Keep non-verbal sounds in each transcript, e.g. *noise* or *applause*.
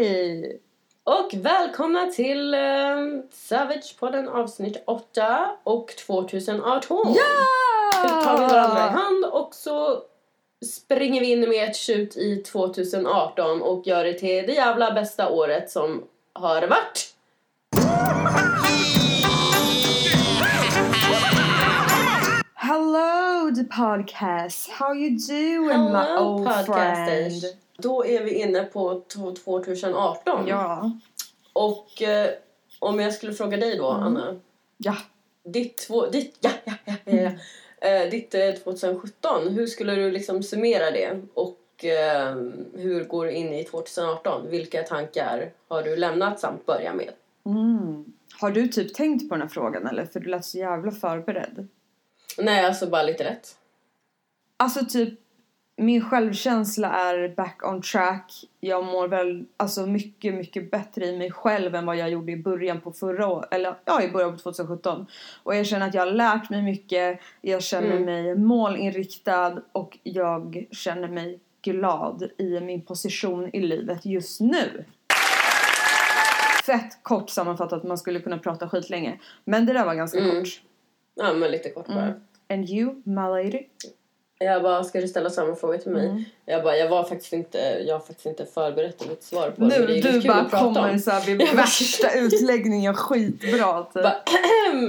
Hej! Och välkomna till um, Savage-podden avsnitt 8 och 2018. Ja! Nu tar vi varandra i hand och så springer vi in med ett tjut i 2018 och gör det till det jävla bästa året som har varit. Hello the podcast, how you doing my Hello, old podcasters. friend? Då är vi inne på to- 2018. Ja. Och eh, om jag skulle fråga dig då, Mm. Anna. Ja. Ditt, två, ditt, ja, ja, ja, ja, ja. Eh, ditt eh, 2017, hur skulle du liksom summera det? Och eh, hur går du in i 2018? Vilka tankar har du lämnat samt börja med? Mm. Har du typ tänkt på den här frågan eller? För du lät så jävla förberedd. Nej, alltså bara lite rätt. Alltså typ min självkänsla är back on track. Jag mår väl alltså mycket, mycket bättre i mig själv än vad jag gjorde i början på förra året. Eller ja, i början på 2017. Och jag känner att jag har lärt mig mycket. Jag känner Mm. mig målinriktad och jag känner mig glad i min position i livet just nu. Fett kort sammanfattat, man skulle kunna prata skitlänge. Men det där var ganska Mm. kort. Ja, men lite kort bara. Mm. And you, my lady? Jag bara, ska du ställa samma fråga till mig? Mm. Jag bara, jag var faktiskt inte, jag har faktiskt inte förberett mitt svar på men det Nu du bara kommer så här vid *laughs* värsta utläggningen skitbra typ. Bara,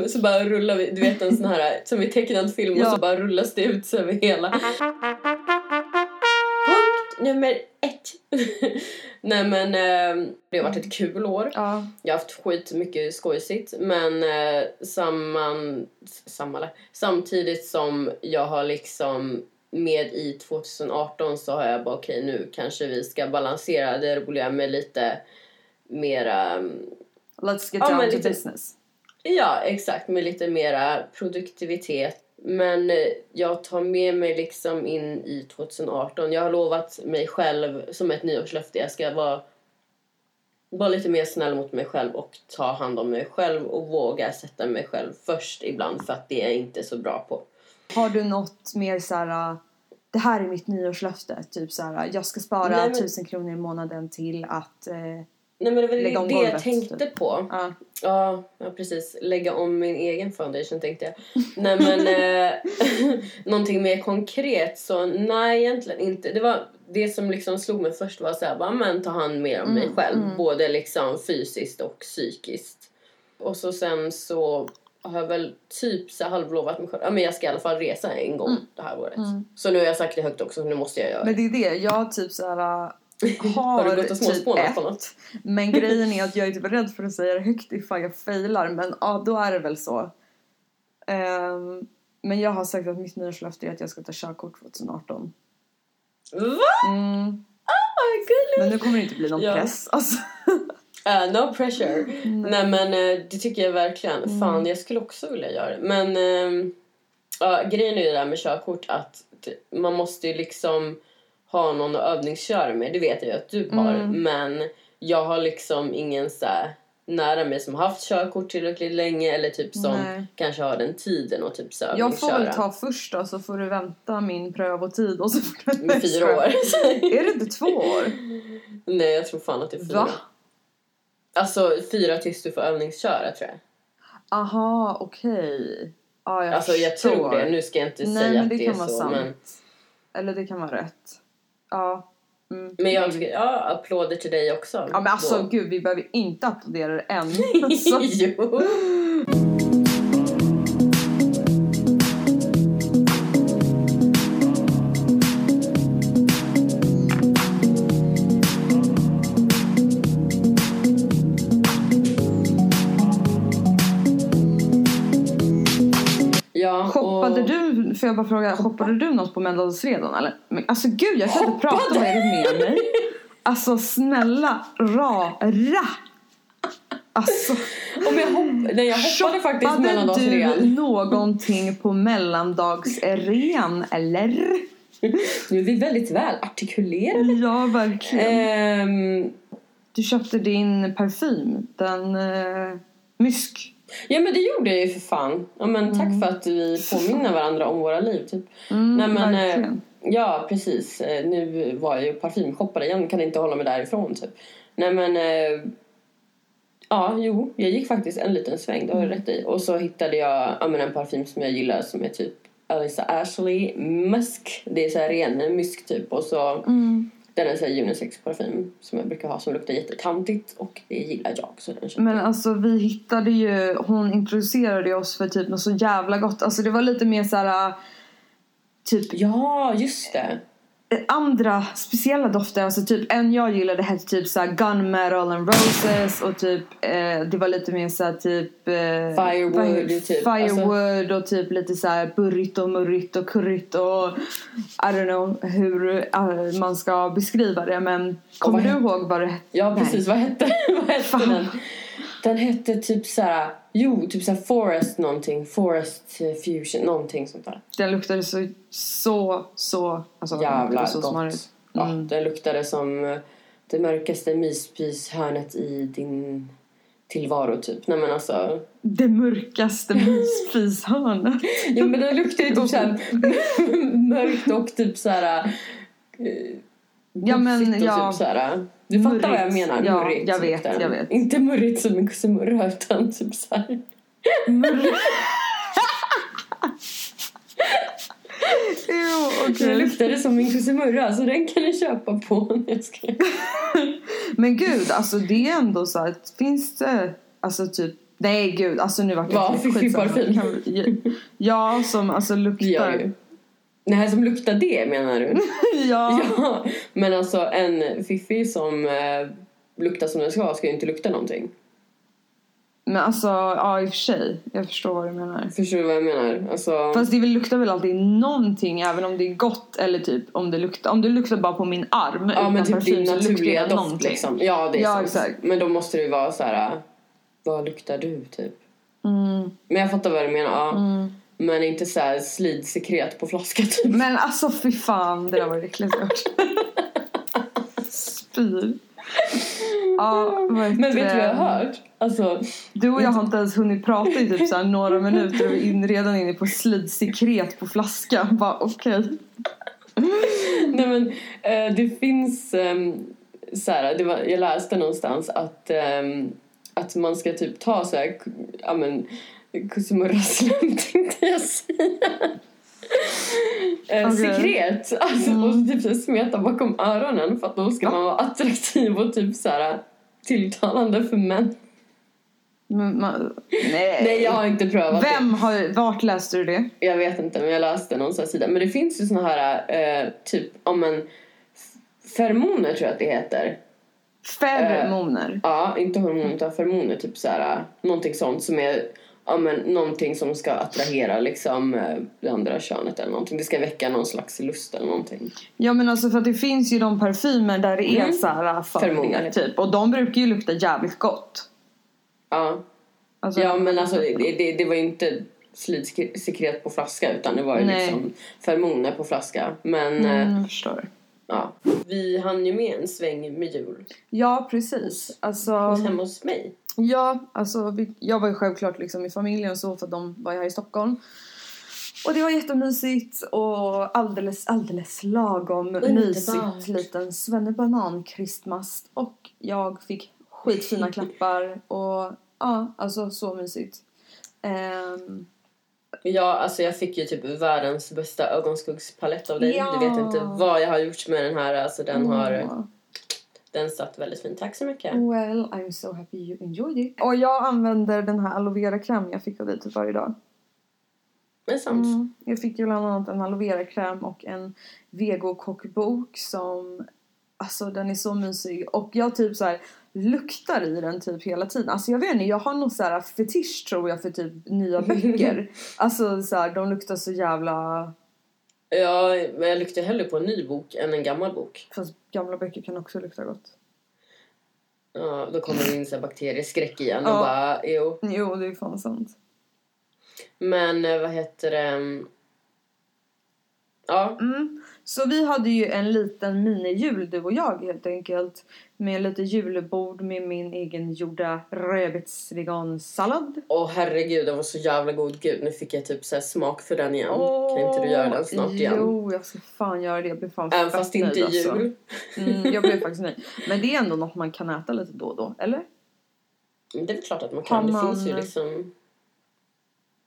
så bara rullar vi, du vet en sån här som i tecknad film Ja. och så bara rullas det ut över hela. *laughs* Punkt nummer ett. *laughs* Nej men eh, det har varit ett kul år. Ja. Jag har haft skit mycket skojsigt men eh, samman, samman, samtidigt som jag har liksom med i 2018 så har jag bara okej nu kanske vi ska balansera det roliga med lite mera Let's get Ja, down men to lite- business. Ja, exakt. Med lite mera produktivitet. Men eh, jag tar med mig liksom in i 2018. Jag har lovat mig själv som ett nyårslöfte. Jag ska vara, vara lite mer snäll mot mig själv och ta hand om mig själv och våga sätta mig själv först ibland för att det är jag inte så bra på. Har du något mer så här? uh, Det här är mitt nyårslöfte. Typ så här. Jag ska spara Nej, men- tusen kronor i månaden till att... Eh, Nej men det var Lägga om det jag golvet, tänkte typ. på. ja. Ja, ja, precis. Lägga om min egen foundation tänkte jag. Nej men eh, *laughs* någonting mer konkret så nej egentligen inte. Det var det som liksom slog mig först var så här, bara men ta hand mer om mig Mm, själv. mm. Både liksom fysiskt och psykiskt. Och så sen så har jag väl typ så halvlovat mig själv. Ja men jag ska i alla fall resa en gång Mm. det här året. Mm. Så nu har jag sagt det högt också så nu måste jag göra Men det. det är det. Jag typ så här... uh, Har, Har du gått och typ småspånat på något? Men grejen är *laughs* att jag är typ rädd för att säga det högt ifall jag failar. Men ja, då är det väl så. Ehm, men jag har sagt att mitt nyårslöfte är att jag ska ta körkort 2018. Va? Mm. Gulligt! Men nu kommer det inte bli någon Ja. press. Alltså. *laughs* Uh, no pressure. Nej men eh, det tycker jag verkligen. Mm. Fan jag skulle också vilja göra det. Men ja, grejen är ju det där med körkort att man måste ju liksom ha någon att övningsköra med. Det vet jag ju att du har. Mm. Men jag har liksom ingen så nära mig som har haft körkort tillräckligt länge eller typ som Nej. kanske har den tiden och typ så Jag får väl ta först då så får du vänta min prövotid och så får du med fyra år. *laughs* Är det inte två år? Nej jag tror fan att det är fyra. Va? Alltså fyra tills du får övningsköra tror jag. Aha, okej. Ja, jag Alltså jag förstår. tror det. Nu ska jag inte Nej, säga men att det det kan är vara så. sant. Men, Eller det kan vara rätt. Ja. Mm. men jag tycker, ja, applåder till dig också. Ja men alltså Då. gud, vi behöver inte applådera det än. *laughs* Alltså. jo. Får jag bara fråga, shoppade du något på mellandagsfredagen eller? Men, alltså gud jag kan inte prata, är det med mig? Alltså snälla, rara! Alltså, Om jag, hopp... Nej, jag hoppade faktiskt mellandagsrean. du någonting på mellandagsrean eller? Nu är vi väldigt väl artikulerade. Ja, verkligen. Ehm, Du köpte din parfym, den uh, mysk. Ja men det gjorde jag ju för fan. Ja, men Tack för att vi påminner varandra om våra liv. Typ. Mm, Nej, men, eh. Ja, precis. Eh, Nu var jag ju parfymshoppare igen, kan inte hålla mig därifrån typ. Nej men... eh, Ja, jo, jag gick faktiskt en liten sväng, det har du rätt i. Och så hittade jag ja, men en parfym som jag gillar som är typ Elisa Ashley Musk. Det är så här ren mysk typ. Och så den är så här unisex parfym som jag brukar ha som luktar jättetantigt och det gillar jag. Så den köpte Men alltså vi hittade ju, hon introducerade oss för typ något så jävla gott. Alltså det var lite mer så här äh, typ Ja, just det. Andra speciella dofter. Alltså typ en jag gillade hette typ så här gunmetal and roses och typ eh, det var lite mer så här typ eh, Firewood, heter- typ. Alltså- Firewood och typ lite så här burrigt och murrigt och curryt och I don't know hur eh, man ska beskriva det men kommer du ihåg vad det hette? Ja, Nej. precis. Vad hette, *laughs* vad hette den? Den hette typ såhär... Jo, typ såhär Forest någonting. Forest Fusion, någonting sånt där. Den luktade så, så, så, alltså Jävla så gott. smarrigt. Ja, Mm. den luktade som eh, det mörkaste myspyshörnet i din tillvaro typ. Nej men alltså. Det mörkaste mysfishörnet. *laughs* Jo men den luktade ju typ såhär *laughs* mörkt och typ såhär... eh, Ja, men, ja. Typ såhär, du fattar vad jag Murrigt. menar? Ja, murrigt jag vet, jag vet. Inte murrigt som en kussemurra utan typ såhär. Mörk. *laughs* jo, Det okej. luktade som min kussemurra så den kan ni köpa på. *laughs* Jag. Men gud, alltså det är ändå så att finns det, alltså typ Nej gud, alltså nu vart Vad? typ Fiffi skitsamma. parfym? Ja, som alltså Det luktar. Nej, som luktar det menar du? *laughs* Ja. Ja, men alltså en fiffi som eh, luktar som den ska ska ju inte lukta någonting. Men alltså, ja i och för sig. Jag förstår vad du menar. Förstår du vad jag menar? Alltså, Fast det väl luktar väl alltid någonting även om det är gott eller typ om det luktar, om det luktar bara på min arm ja men typ din naturliga doft någonting. liksom. Ja, det är Ja, sant. exakt. Men då måste det ju vara så här. äh, vad luktar du typ? Mm, Men jag fattar vad du menar. Ja. mm. Men inte så här slidsekret på flaska typ. Men alltså fy fan, det där var jag hört. Spyr. Ja, Men vet du vad jag har hört? Alltså, Du och jag har inte ens hunnit prata i typ så några minuter och vi är redan inne på slidsekret på flaska. Bara okej. Nej men eh, det finns um, så här, det var, jag läste någonstans att, ehm, att man ska typ ta så här, ja men kussimurraslem *laughs* tänkte jag säga. Eh, Okej. Sekret, alltså, Mm. och så typ så smeta bakom öronen för att då ska man vara attraktiv och typ så här tilltalande för män. Men man, nej. Nej jag har inte prövat det. Vem har, vart läste du det? Jag vet inte men jag läste någon sån sida. Men det finns ju såna här eh, typ om en f- feromoner tror jag att det heter. Feromoner. Ja, inte hormoner utan feromoner. Typ så här, någonting sånt som är ja, men, någonting som ska attrahera liksom, äh, det andra könet eller någonting. Det ska väcka någon slags lust eller någonting. Ja men alltså för att det finns ju de parfymer där det är Mm. så här för Feromoner. det, typ. Och de brukar ju lukta jävligt gott. Ja, Alltså, ja men alltså det, det, det var ju inte slidsekret på flaska utan det var ju Nej. liksom feromoner på flaska. Men Mm, jag förstår. ja, vi hann ju med en sväng med jul Ja precis. Alltså, hemma hos mig. Ja, alltså vi, jag var ju självklart liksom i familjen och så för att de var här i Stockholm. Och det var jättemysigt och alldeles, alldeles lagom Underbart. mysigt liten svennebanan Christmas. Och jag fick skitfina *laughs* klappar och ja, alltså så mysigt. Ehm, Ja, alltså jag fick ju typ världens bästa ögonskuggspalett av dig. Ja. Du vet inte vad jag har gjort med den här. Alltså den har... Den satt väldigt fint. Tack så mycket. Well, I'm so happy you enjoyed it. Och jag använder den här aloe vera kräm jag fick av dig typ varje dag. Men sant. Mm. Jag fick ju bland annat en aloe vera kräm och en vego-kokbok som Alltså den är så mysig och jag typ så här luktar i den typ hela tiden. Alltså jag vet inte, jag har nog så här fetisch tror jag för typ nya böcker. *laughs* alltså så här, de luktar så jävla... Ja, men jag luktar hellre på en ny bok än en gammal bok. Fast gamla böcker kan också lukta gott. Ja, då kommer det in så här bakterieskräck igen och Ja. bara, jo. Jo, det är fan sant. Men eh, vad heter det? Ja, Mm. Så vi hade ju en liten minijul du och jag helt enkelt. Med lite julbord med min egen gjorda rödbetsvegansallad. Åh herregud, den var så jävla god. Gud, nu fick jag typ så smak för den igen. kan inte du göra den snart igen? Jo, jag ska fan göra det. Jag blir fan Även fast det inte är alltså. jul. Mm, jag blev faktiskt nöjd. Men det är ändå något man kan äta lite då och då, eller? Det är väl klart att man kan. Man- Det finns ju liksom...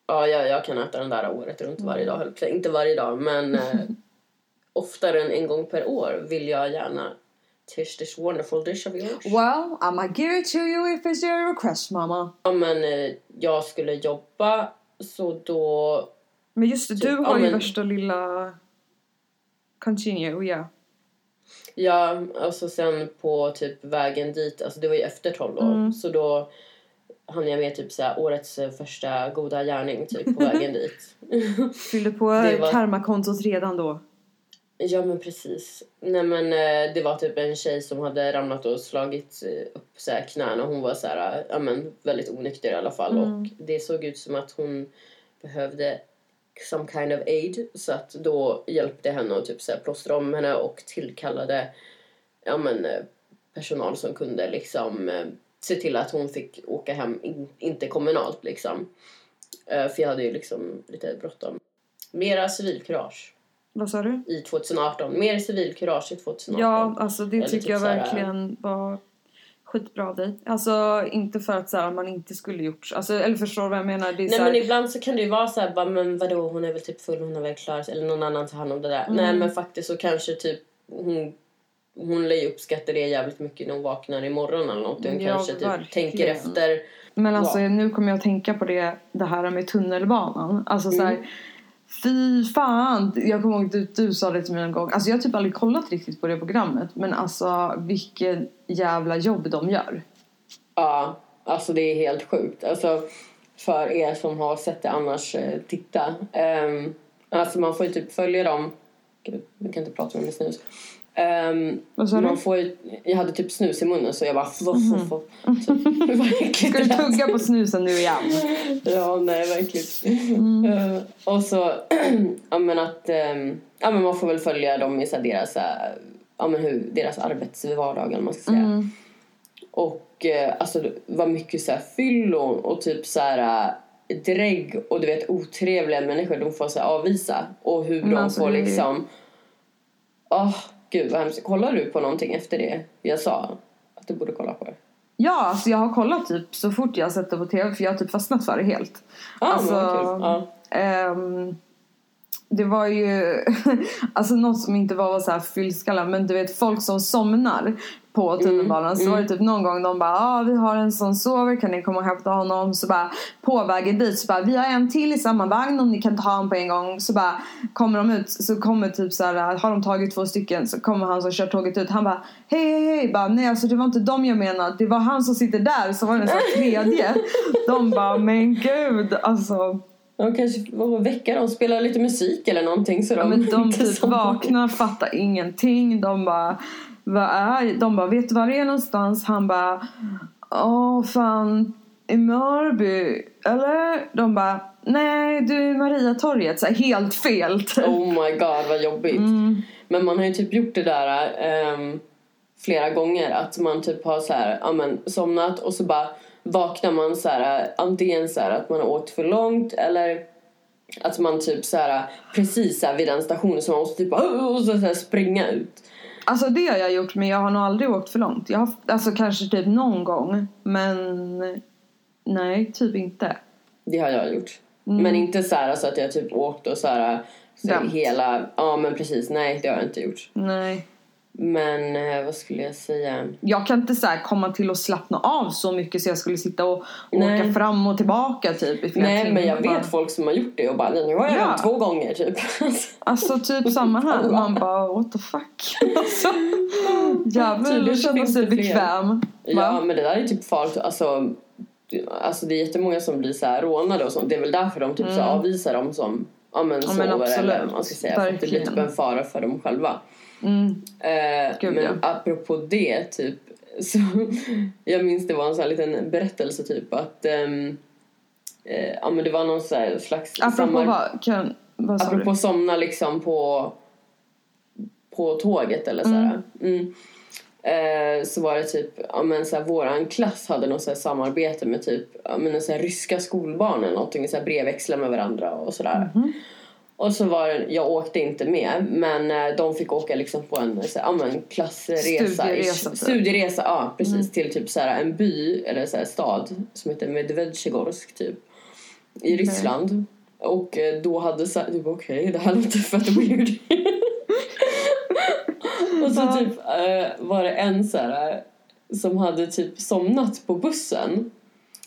Ja, jag, jag kan äta den där året runt varje dag. att säga. Inte varje dag, men *laughs* eh, oftare än en gång per år vill jag gärna Tish this wonderful dish of yours. Well, I'ma give it to you if it's your request, mamma. Ja, men eh, jag skulle jobba, så då... Men just det, du Typ, har ja, ju men- värsta lilla... Continue, ja. Ja, alltså sen på typ vägen dit, alltså det var ju efter 12 år, Mm. så då hann jag med typ så här, årets eh, första goda gärning typ på *laughs* vägen dit. Fyllde på var- karmakontot redan då. Ja men precis. Nej men eh, det var typ en tjej som hade ramlat och slagit eh, upp så här knäna. Hon var så här, eh, ja men väldigt onykter i alla fall. Mm. Och det såg ut som att hon behövde some kind of aid. Så att då hjälpte henne att typ så här plåstra om henne och tillkallade ja men personal som kunde liksom se till att hon fick åka hem, in, inte kommunalt liksom. För jag hade ju liksom lite bråttom. Mera civilkurage Vad sa du? i 2018. Mer civilkurage i 2018. Ja, alltså det Eller tycker typ jag här- verkligen var skitbra av dig. Alltså inte för att så här, man inte skulle gjort alltså, eller förstår du vad jag menar? Nej så här, men ibland så kan det ju vara så här, bara, men vadå hon är väl typ full, hon har väl klarat eller någon annan tar hand om det där. Mm. Nej men faktiskt så kanske typ hon hon lär ju uppskatta det jävligt mycket när hon vaknar imorgon eller något. Hon Ja, kanske typ verkligen. tänker efter. Men alltså Ja. nu kommer jag att tänka på det, det här med tunnelbanan. Alltså så här, Mm fy fan. Jag kommer ihåg att du, du sa det till mig en gång. Alltså jag har typ aldrig kollat riktigt på det programmet. Men alltså vilken jävla jobb de gör. Ja, alltså det är helt sjukt. Alltså för er som har sett det annars, eh, titta. Um, alltså man får ju typ följa dem. Gud, vi kan inte prata med min snus. Du? man får ju, jag hade typ snus i munnen så jag bara... Det var *laughs* äckligt Ska du tugga på snusen nu igen? Ja, nej, verkligen. Mm. Eh, och så, *clears throat* ja men att, ehm, ja men man får väl följa dem i så här, deras, eh, ja men hur, deras arbetsvardag eller man ska säga. Mm. Och eh, alltså det var mycket så här fyllon och typ så här eh, drägg och du vet otrevliga människor de får så här avvisa. Och hur Men de alltså, får liksom, åh gud vad hemskt. Kollar du på någonting efter det jag sa? Att du borde kolla på det. Ja, alltså jag har kollat typ så fort jag har sett det på tv för jag har typ fastnat för det helt. Ah, Alltså, men vad kul. Ja. Det var ju *laughs* alltså något som inte var så här fyllskallar men du vet folk som somnar på tunnelbanan så var det typ någon gång de bara ah, vi har en som sover kan ni komma och hämta honom? Så bara på vägen dit så bara vi har en till i samma vagn om ni kan ta honom på en gång. Så bara kommer de ut så kommer typ så här har de tagit två stycken? Så kommer han som kör tåget ut han bara hej hej hej. Bara nej alltså det var inte dem jag menade det var han som sitter där. Så var det en sån tredje. *laughs* De bara men gud alltså De kanske får väcka dem, spela lite musik eller någonting så de men de typ vaknar, fattar ingenting. De bara, vad är De bara, vet du var det är någonstans? Han bara, åh fan, i Mörby, eller? De bara, nej du Mariatorget. Så här, helt fel. typ. Oh my god vad jobbigt. Mm. Men man har ju typ gjort det där ehm, flera gånger. Att man typ har så här, ja, men, somnat och så bara vaknar man så här, antingen så här att man har åkt för långt eller att man typ så här precis så här vid den stationen så man måste typ *laughs* och så, så här, springa ut. Alltså det har jag gjort men jag har nog aldrig åkt för långt. Jag har, alltså kanske typ någon gång. Men nej, typ inte. Det har jag gjort. Mm. Men inte så här så att jag typ åkt och så här så hela, ja men precis, nej det har jag inte gjort. Nej. Men eh, vad skulle jag säga? Jag kan inte så här komma till att slappna av så mycket så jag skulle sitta och Nej. åka fram och tillbaka typ Nej men jag timmar. vet folk som har gjort det och bara nu har jag Ja. ja. två gånger typ. *laughs* Alltså typ samma här. Man bara what the fuck. *laughs* Alltså, jävlar så känna sig bekväm. ja Va? men det där är typ farligt. Alltså, alltså det är jättemånga som blir så här rånade och sånt. Det är väl därför de typ så Mm. avvisar dem som ja, men Ja, sover men absolut. eller vad man ska säga. För att det blir typ Verkligen. en fara för dem själva. Mm. Eh, Gud, men ja. apropå det typ. *laughs* Så jag minns det var en sån här liten berättelse typ att ehm, eh, ja men det var någon så här slags Apropå samar- vad? Kan, Vad sa apropå du? somna liksom på, på tåget eller så här. Mm. Eh, så var det typ, ja men så här, våran klass hade något så här samarbete med typ, ja men så här, ryska skolbarn eller någonting, så här brevväxla med varandra och sådär. Mhm. Och så var det, jag åkte inte med, men eh, de fick åka liksom på en så ja, men klassresa. Studieresa, typ. Studieresa, ja precis. Till typ så här, en by eller så här, stad som heter Medvedjegorsk typ. I Ryssland. Och eh, då hade så du bara okej, det här låter fett weird. *laughs* och så typ eh, var det en så här som hade typ somnat på bussen.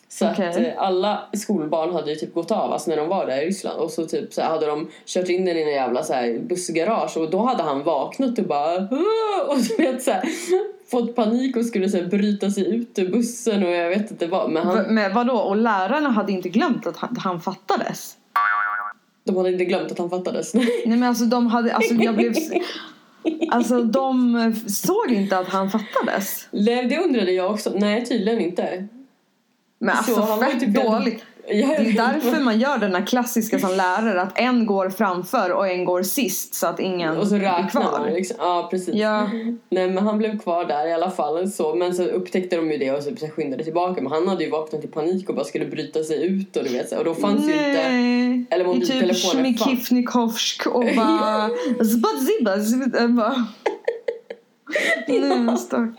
Så att Okej. eh, alla skolbarn hade ju typ gått av alltså när de var där i Ryssland och så typ så hade de kört in den i en jävla så här bussgarage och då hade han vaknat och bara "Åh!" och du vet så här, fått panik och skulle så här, bryta sig ut ur bussen och jag vet inte vad men han, Men vadå? Och lärarna hade inte glömt att han, han fattades? de hade inte glömt att han fattades. Nej men alltså de hade, alltså jag blev... *laughs* Alltså de såg inte att han fattades. Det undrade jag också. Nej, tydligen inte. Men alltså Så var ju fett typ dåligt. Det är därför man gör den här klassiska som lärare att en går framför och en går sist så att ingen Och så är räknar man kvar. liksom. Ja, precis. Ja, Nej, men han blev kvar där i alla fall. Så, men så upptäckte de ju det och så skyndade tillbaka. Men han hade ju vaknat i panik och bara skulle bryta sig ut och du vet. Och då fanns ju inte... Nej. eller typ mobiltelefoner fanns. Smikifnikovsk och *laughs* bara... *laughs* Nej stackarn.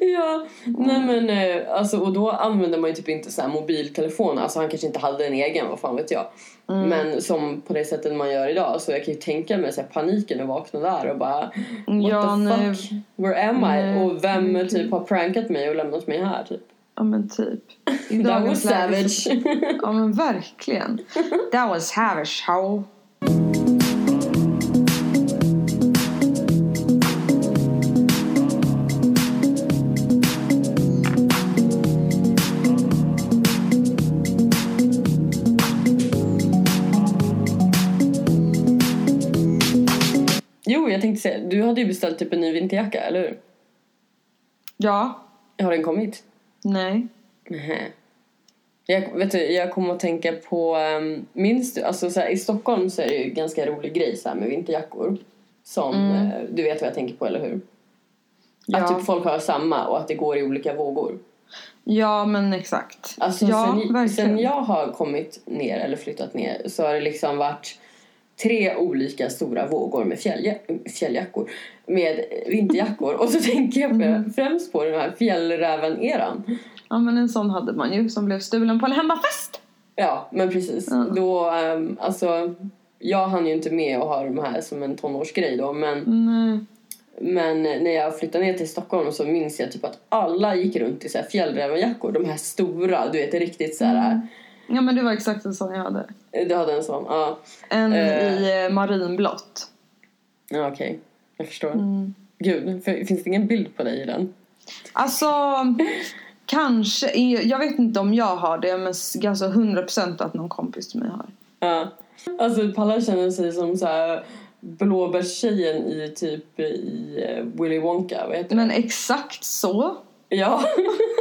Ja, nej men eh, alltså och då använde man ju typ inte så här mobiltelefon. Alltså han kanske inte hade en egen, vad fan vet jag. Mm. Men som på det sättet man gör idag så jag kan ju tänka mig så här, paniken att vakna där och bara What Ja, the nej. fuck? Where am I? Nej. Och vem typ har prankat mig och lämnat mig här typ? Ja men typ. *laughs* I *laughs* That was savage. så- Ja men verkligen. That was savage how. Jag tänkte säga, du hade ju beställt typ en ny vinterjacka, eller hur? Ja. Har den kommit? Nej. Nähä. Jag, vet du, jag kommer att tänka på, um, minns du, alltså så här, i Stockholm så är det ju en ganska rolig grej så här, med vinterjackor. Som, eh, du vet vad jag tänker på eller hur? Ja. Att typ folk har samma och att det går i olika vågor. Ja men exakt. Alltså ja, sen, verkligen. sen jag har kommit ner eller flyttat ner så har det liksom varit tre olika stora vågor med fjällja, fjälljackor. Med vinterjackor. Och så tänker jag på, främst på den här fjällräven-eran. Ja men en sån hade man ju som blev stulen på en hemmafest. Ja, men precis. Ja. Då, ehm, alltså, jag hann ju inte med att ha de här som en tonårsgrej då. Men, Nej. men när jag flyttade ner till Stockholm så minns jag typ att alla gick runt i så här fjällrävenjackor. De här stora, du vet riktigt så här. Ja men det var exakt en sån jag hade. Du hade en sån? Ja, En Eh. i eh, marinblått. ja okej. Jag förstår. Mm. Gud, finns det ingen bild på dig i den? Alltså, *laughs* kanske. Jag vet inte om jag har det men alltså 100% att någon kompis till mig har. Ja. Alltså Palla känner sig som så här blåbärstjejen i typ i eh, Willy Wonka, vad heter Men det? exakt så. Ja. *laughs*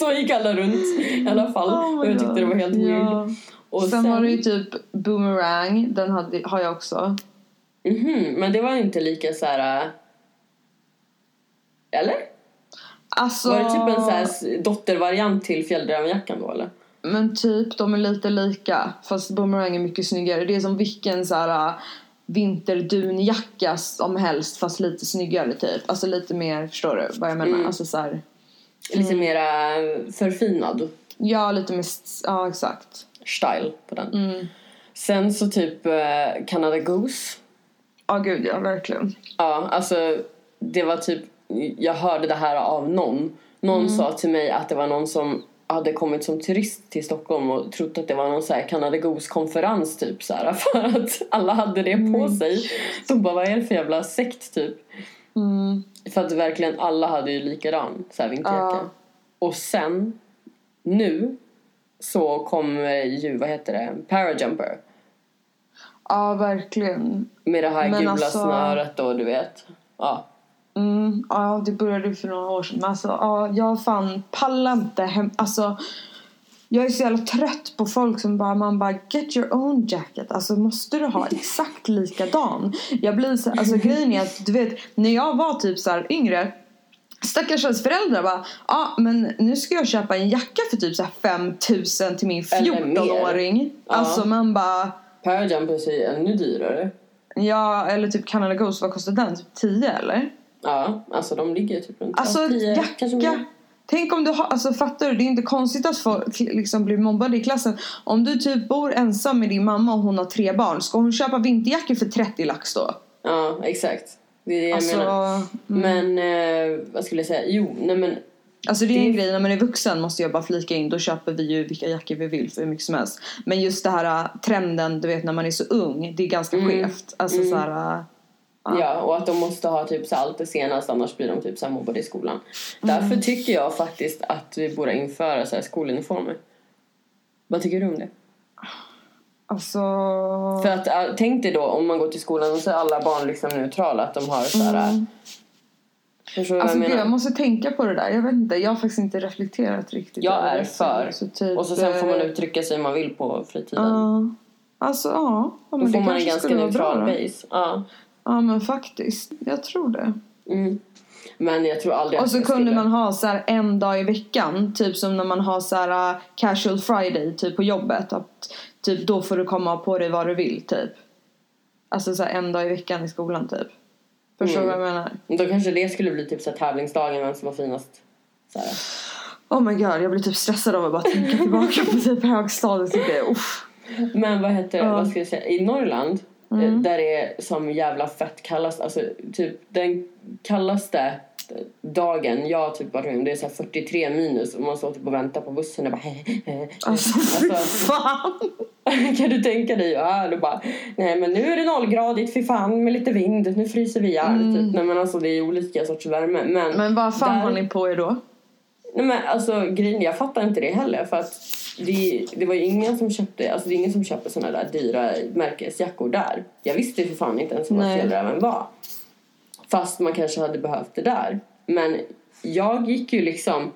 så gick alla runt i alla fall. Oh och jag tyckte det var helt weird. Ja. Och sen, var det ju typ Boomerang. Den hade, har jag också. Mhm, men det var inte lika så här. äh, Eller? Alltså, Var det typ en så här dottervariant till fjällrävenjackan då eller? Men typ, de är lite lika. Fast Boomerang är mycket snyggare. Det är som vilken så här äh, vinterdunjacka som helst fast lite snyggare typ. Alltså lite mer, förstår du vad jag menar? Mm. Alltså så här, Lite mera äh, förfinad ja lite mer, ja exakt. style på den. Mm. Sen så typ äh, Canada Goose. Ja gud ja, verkligen. Ja, alltså det var typ, jag hörde det här av någon. Någon sa till mig att det var någon som hade kommit som turist till Stockholm och trott att det var någon så här Canada Goose-konferens typ så här, *laughs* för att alla hade det på sig. De bara, vad är det för jävla sekt typ? Mm. För att verkligen alla hade ju likadan så här vinterjacka. Ja. Och sen, nu, så kommer ju, vad heter det, Parajumper. Ja verkligen. Med det här Men gula alltså- snöret och du vet. Ja. Mm, ja, det började för några år sedan. Men alltså, ja, jag fan pallar inte hem... Alltså, Jag är så jävla trött på folk som bara, man bara get your own jacket. Alltså måste du ha exakt likadan? Jag blir så alltså grejen är att du vet, när jag var typ så här yngre Stackars ens föräldrar bara, ja ah, men nu ska jag köpa en jacka för typ så här 5000 till min Eller mer. 14-åring. Ja. Alltså man bara, Parajumpers är ju ännu dyrare. ja eller typ Canada Goose, vad kostar den? Typ 10 eller? Ja, alltså de ligger typ runt Alltså ja, 10, kanske jacka. mer. Tänk om du har, alltså fattar du? Det är inte konstigt att folk liksom blir mobbade i klassen. Om du typ bor ensam med din mamma och hon har tre barn. Ska hon köpa vinterjackor för 30 lax då? Ja, exakt. Det är det jag Alltså, menar. mm. Men, eh, vad skulle jag säga? Jo, nej men Alltså det är en Det- grej, när man är vuxen måste jag bara flika in, då köper vi ju vilka jackor vi vill för hur mycket som helst. Men just det här äh, trenden, du vet när man är så ung, det är ganska Mm. skevt. Alltså så här, äh, Ja, och att de måste ha typ så allt det senaste annars blir de typ så här mobbade i skolan. Därför Mm. tycker jag faktiskt att vi borde införa så här skoluniformer. Vad tycker du om det? alltså... För att äh, tänk dig då om man går till skolan och så är alla barn liksom neutrala att de har så här. Mm. Förstår du Alltså vad jag menar? jag måste tänka på det där. Jag vet inte, jag har faktiskt inte reflekterat riktigt Jag är för. Så typ, Och så sen får man eh, uttrycka sig hur man vill på fritiden. Ja. Alltså ja. ja Då får man en ganska neutral bra base. Ja. Ja men faktiskt, jag tror det. Mm. Men jag tror aldrig Och så kunde skulle... man ha så här en dag i veckan, typ som när man har så här uh, casual friday typ på jobbet. Att, typ då får du komma på dig vad du vill typ. Alltså så en dag i veckan i skolan typ. Förstår du Mm. vad jag menar? Då kanske det skulle bli typ så här tävlingsdagen, vem som var finast. Så här. Oh my god, jag blir typ stressad av att bara tänka tillbaka på *laughs* typ högstadiet. Det. Uff. Men vad heter. Mm. vad ska jag säga, i Norrland eh, där det är som jävla fett kallast, alltså typ den kallaste dagen jag har typ varit med om, det är så här 43 minus och man står typ och väntar på bussen och bara Alltså fy Alltså- fan. *laughs* kan du tänka dig? Ja, du bara, nej men nu är det nollgradigt, fy fan med lite vind, nu fryser vi ihjäl. Typ. Nej men alltså det är olika sorts värme. Men, Mm. Men vad fan där- har ni på er då? Nej men alltså grejen, jag fattar inte det heller för att det, det var ju ingen som köpte, alltså det är ingen som köper såna där dyra märkesjackor där. Jag visste för fan inte ens vad fjällräven var. Fast man kanske hade behövt det där. Men jag gick ju liksom,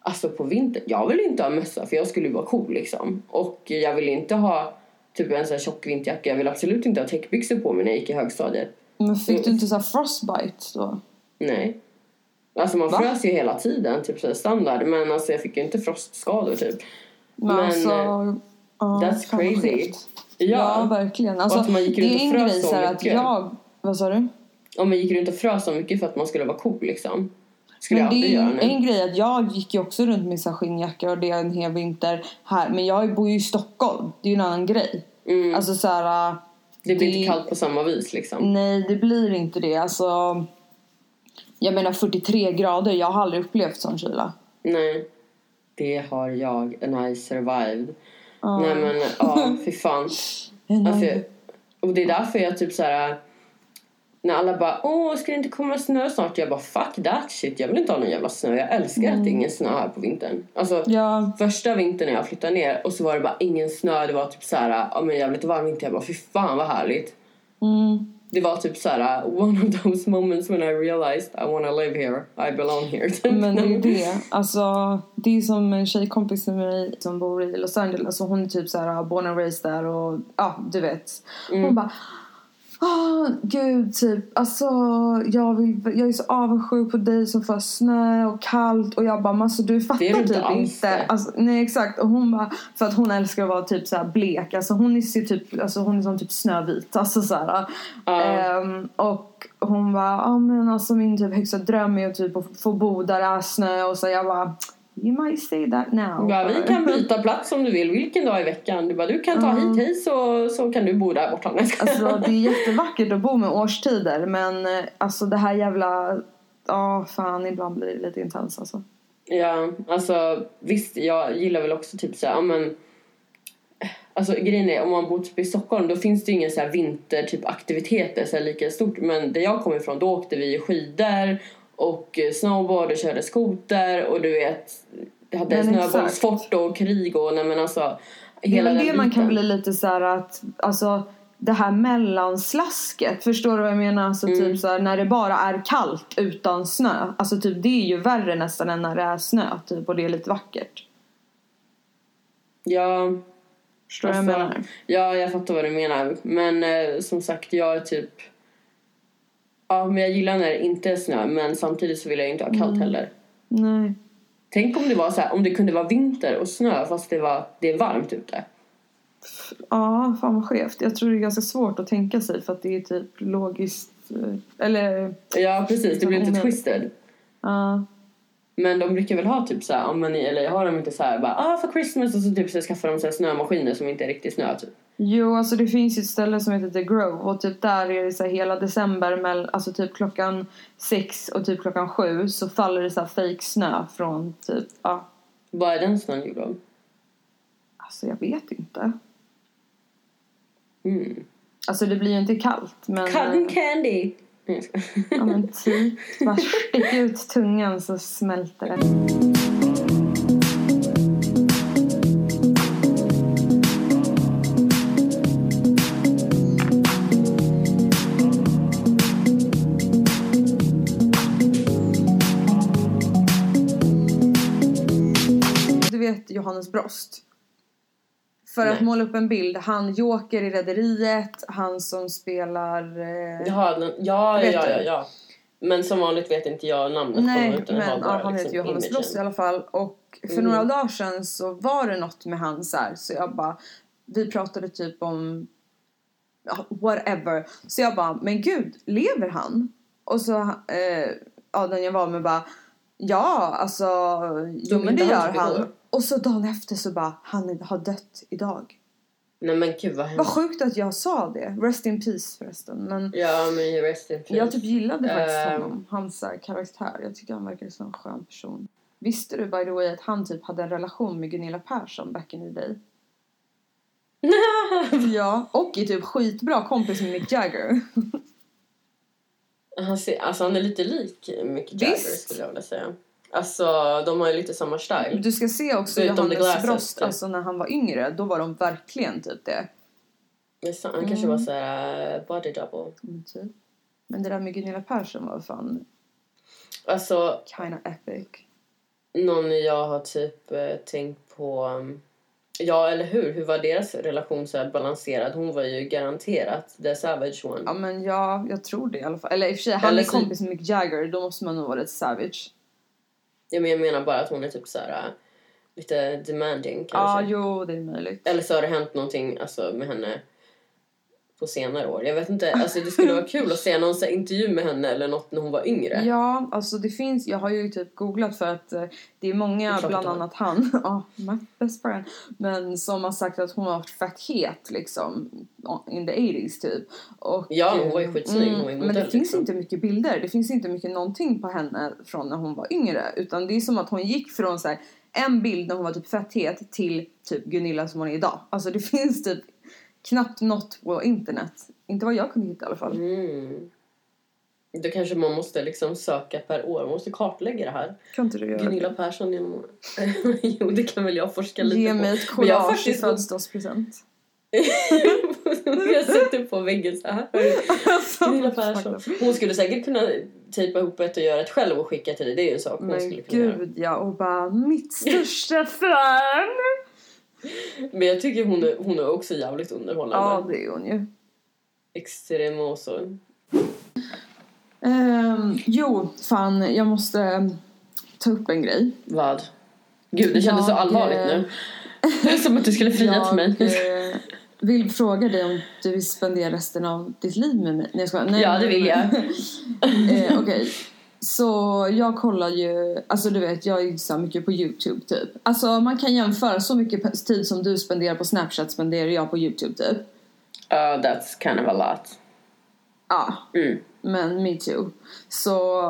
alltså på vintern, jag ville inte ha mössa för jag skulle vara cool liksom. Och jag ville inte ha typ en sån här tjock vinterjacka, jag ville absolut inte ha täckbyxor på mig när jag gick i högstadiet. Men fick du inte så frostbite då? Nej. Alltså man Va? frös ju hela tiden, typ så standard. Men alltså jag fick ju inte frostskador typ. Men, Men, alltså, eh, ja, that's crazy. skevt. Ja, verkligen. Alltså, att man gick det runt är och en grej så att jag... Vad sa du? Om man gick runt och frös så mycket för att man skulle vara cool liksom. Skulle Men jag det är göra nu. en grej att jag gick ju också runt med så skinnjacka och det en hel vinter här. Men jag bor ju i Stockholm. Det är ju en annan grej. Mm. Alltså så här... det blir det- inte kallt på samma vis liksom. Nej, det blir inte det. Alltså... Jag menar 43 grader. Jag har aldrig upplevt sån kyla. Nej. Det har jag and I survived. Ja. Nej men ja, *laughs* fy fan. Alltså, jag- och det är därför jag typ så här. När alla bara åh ska det inte komma snö snart? Jag bara fuck that shit. Jag vill inte ha någon jävla snö. Jag älskar att det är ingen snö här på vintern. Alltså Ja, första vintern när jag flyttade ner och så var det bara ingen snö. Det var typ så här, ja men jävligt varm vinter. Jag bara fy fan vad härligt. mm. Det var typ så här one of those moments when I realized I wanna live here. I belong here. *laughs* Men det är ju det. Alltså, det är som en tjejkompis med mig som bor i Los Angeles och hon är typ så här born and raised där och ja, du vet. Mm. Hon bara Ah, gud, typ. Alltså, jag, vill, jag är så avundsjuk på dig som får snö och kallt. Och jag bara, men alltså du fattar typ inte. Alltså, nej, exakt. Och hon bara, för att hon älskar att vara typ så här blek. Alltså hon är så typ, alltså hon är som typ snövit. Alltså så här. Ja. Ehm, och hon bara, ja men alltså min typ högsta dröm är att typ att få bo där det är snö. Och så jag bara, you might say that now. Ja, vi kan *laughs* byta plats om du vill, vilken dag i veckan. Du bara, du kan ta Mm. hit hit så, så kan du bo där borta. Alltså det är jättevackert att bo med årstider men eh, alltså det här jävla... Ja, fan ibland blir det lite intens alltså. Ja, alltså visst, jag gillar väl också typ så här, ja men Alltså grejen är, om man bor typ i Stockholm då finns det ju inga så här vinter typ aktiviteter så här lika stort. Men där jag kommer ifrån då åkte vi skidor och eh, snowboard och körde skoter och du vet hade snöbollsfort och krig och nej men alltså Det är hela väl den det man kan bli lite så att, alltså det här mellanslasket, förstår du vad jag menar? Alltså Mm. typ så här, när det bara är kallt utan snö. Alltså typ det är ju värre nästan än när det är snö typ och det är lite vackert. Ja, Förstår du vad jag Alltså, menar? ja, jag fattar vad du menar. Men eh, som sagt, jag är typ... Ja, men jag gillar när det inte är snö, men samtidigt så vill jag inte ha kallt Mm. heller. Nej. Tänk om det var så här, om det kunde vara vinter och snö fast det, var, det är varmt ute. Ja, fan vad skevt. Jag tror det är ganska svårt att tänka sig för att det är typ logiskt... eh, Eller... Ja, precis. Det blir lite Mm. twisted. Ja. Men de brukar väl ha typ så här, man, eller har de inte så här bara ah för Christmas och så typ så skaffar de så här snömaskiner som inte är riktigt snö typ. Jo, alltså det finns ju ett ställe som heter The Grove och typ där är det så här hela december, mell- alltså typ klockan sex och typ klockan sju så faller det så här fake snö från typ, ja, Vad är den snön gjord av? alltså jag vet inte. Mm. Alltså det blir ju inte kallt men... Cotton eh, candy! Ja men typ, bara stick ut tungan så smälter det. Du vet Johannes Brost? För att Nej. måla upp en bild, han Joker i Rederiet, han som spelar... Eh, Jaha, ja, ja, du? ja, ja. Men som vanligt vet inte jag namnet på Nej, dem utan jag har men bara ja, han heter liksom Johannes imagen. Brost i alla fall. Och för Mm. några dagar sedan så var det något med han så här, så jag bara, vi pratade typ om ja, whatever. Så jag bara, men gud, lever han? Och så, eh, ja den jag var med bara, ja alltså, jo men det gör han. Och så dagen efter så bara, han har dött idag. Nej men gud vad Vad hemskt. sjukt att jag sa det. Rest in peace förresten. Men Ja men rest in peace. jag typ gillade faktiskt Ehm. honom, hans här, karaktär. Jag tycker han verkar som en skön person. Visste du by the way att han typ hade en relation med Gunilla Persson back in the day? *laughs* Ja, och är typ skitbra kompis med Mick Jagger. *laughs* han, ser, alltså, han är lite lik Mick Jagger Visst. skulle jag vilja säga. Alltså de har ju lite samma style. Du ska se också Förutom Johannes Brost, typ. alltså när han var yngre, då var de verkligen typ det. Men så- Han kanske Mm. var såhär uh, body double. Mm, typ. Men det där med Gunilla Persson var fan Alltså kinda epic. någon jag har typ eh, tänkt på um, Ja eller hur, hur var deras relation så balanserad? Hon var ju garanterat the savage one. Ja men ja, jag tror det i alla fall. Eller i och för sig, han Eller är kompis med Mick Jagger, då måste man nog vara lite savage. Ja, jag menar bara att hon är typ så här uh, lite demanding Ja, kanske. jo det är möjligt. Eller så har det hänt någonting alltså, med henne på senare år. Jag vet inte, alltså det skulle vara kul att se någon så intervju med henne eller något när hon var yngre. Ja, alltså det finns, jag har ju typ googlat för att eh, det är många, Det är bland annat han, *laughs* ja, my best friend, men som har sagt att hon har varit fett het liksom in the 80s typ. Och, Ja, hon var ju eh, skitsnygg, hon var ju Men det modell, finns liksom. inte mycket bilder, det finns inte mycket någonting på henne från när hon var yngre. Utan det är som att hon gick från så här, en bild när hon var typ fett het till typ Gunilla som hon är idag. Alltså det *laughs* finns typ knappt något på internet. Inte vad jag kunde hitta i alla fall. Mm. Då kanske man måste liksom söka per år. Man måste kartlägga det här. Kan inte du göra Gunilla det? Persson genom *laughs* Jo, det kan väl jag forska lite Ge på. mig ett collage i faktiskt gått- födelsedagspresent. *laughs* jag sätter på väggen så här. *laughs* Gunilla Persson. Hon skulle säkert kunna tejpa ihop ett och göra ett själv och skicka till dig. Det är ju en sak hon Men skulle kunna göra. gud ja, och bara mitt största fan! Men jag tycker hon är, hon är också jävligt underhållande. Ja, det är hon ju. Extremoso. Ehm, jo, fan, jag måste ehm, ta upp en grej. Vad? Gud, det kändes så Jag, allvarligt eh, nu. *laughs* Det är som att du skulle fria till mig. Eh, vill fråga dig om du vill spendera resten av ditt liv med mig. Nej, jag skojar. Nej, Ja, det vill jag. *laughs* eh, Okej. Så jag kollar ju, alltså du vet jag är så mycket på Youtube typ. Alltså man kan jämföra så mycket tid som du spenderar på Snapchat spenderar jag på Youtube typ. Uh, that's kind of a lot. Ja, Mm. men me too. Så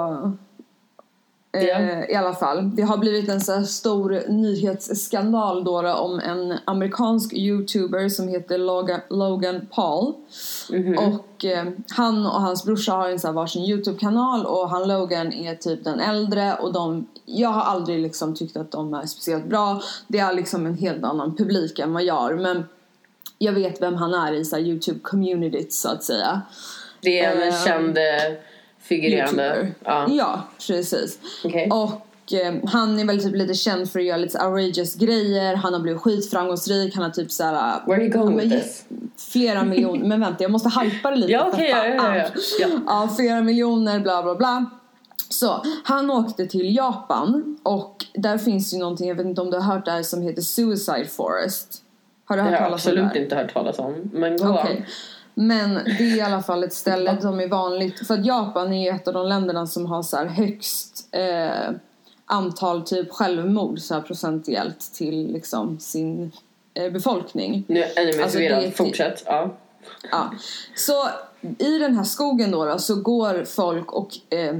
Ja. i alla fall, det har blivit en så stor nyhetsskandal då, då om en amerikansk youtuber som heter Logan, Paul. Mhm. Och eh, han och hans brorsa har en så här varsin Youtube-kanal och han Logan är typ den äldre och de, jag har aldrig liksom tyckt att de är speciellt bra. Det är liksom en helt annan publik än vad jag har men jag vet vem han är i så Youtube-communityt så att säga. Det är en Ehm, känd eh, figurerande. YouTuber. Ja, Ja, precis. okej. Och eh, han är väl typ lite känd för att göra lite outrageous grejer. Han har blivit skitframgångsrik. Han har typ såhär... Where are you going with this? Flera miljoner. *laughs* men vänta jag måste hypa det lite. Ja okej, ja, ja, ja, ja. ja. Flera miljoner, bla bla bla. Så, han åkte till Japan och där finns ju någonting, jag vet inte om du har hört det här, som heter Suicide Forest. Har du Det hört har jag talas om det? absolut här? inte hört talas om. Men gå Okej. Men det är i alla fall ett ställe som är vanligt, för att Japan är ju ett av de länderna som har så högst eh, antal typ självmord så här procentuellt till liksom sin eh, befolkning. Nu är jag ännu mer Alltså, är- Fortsätt. Ja. Ja. Så i den här skogen då, då så går folk och eh,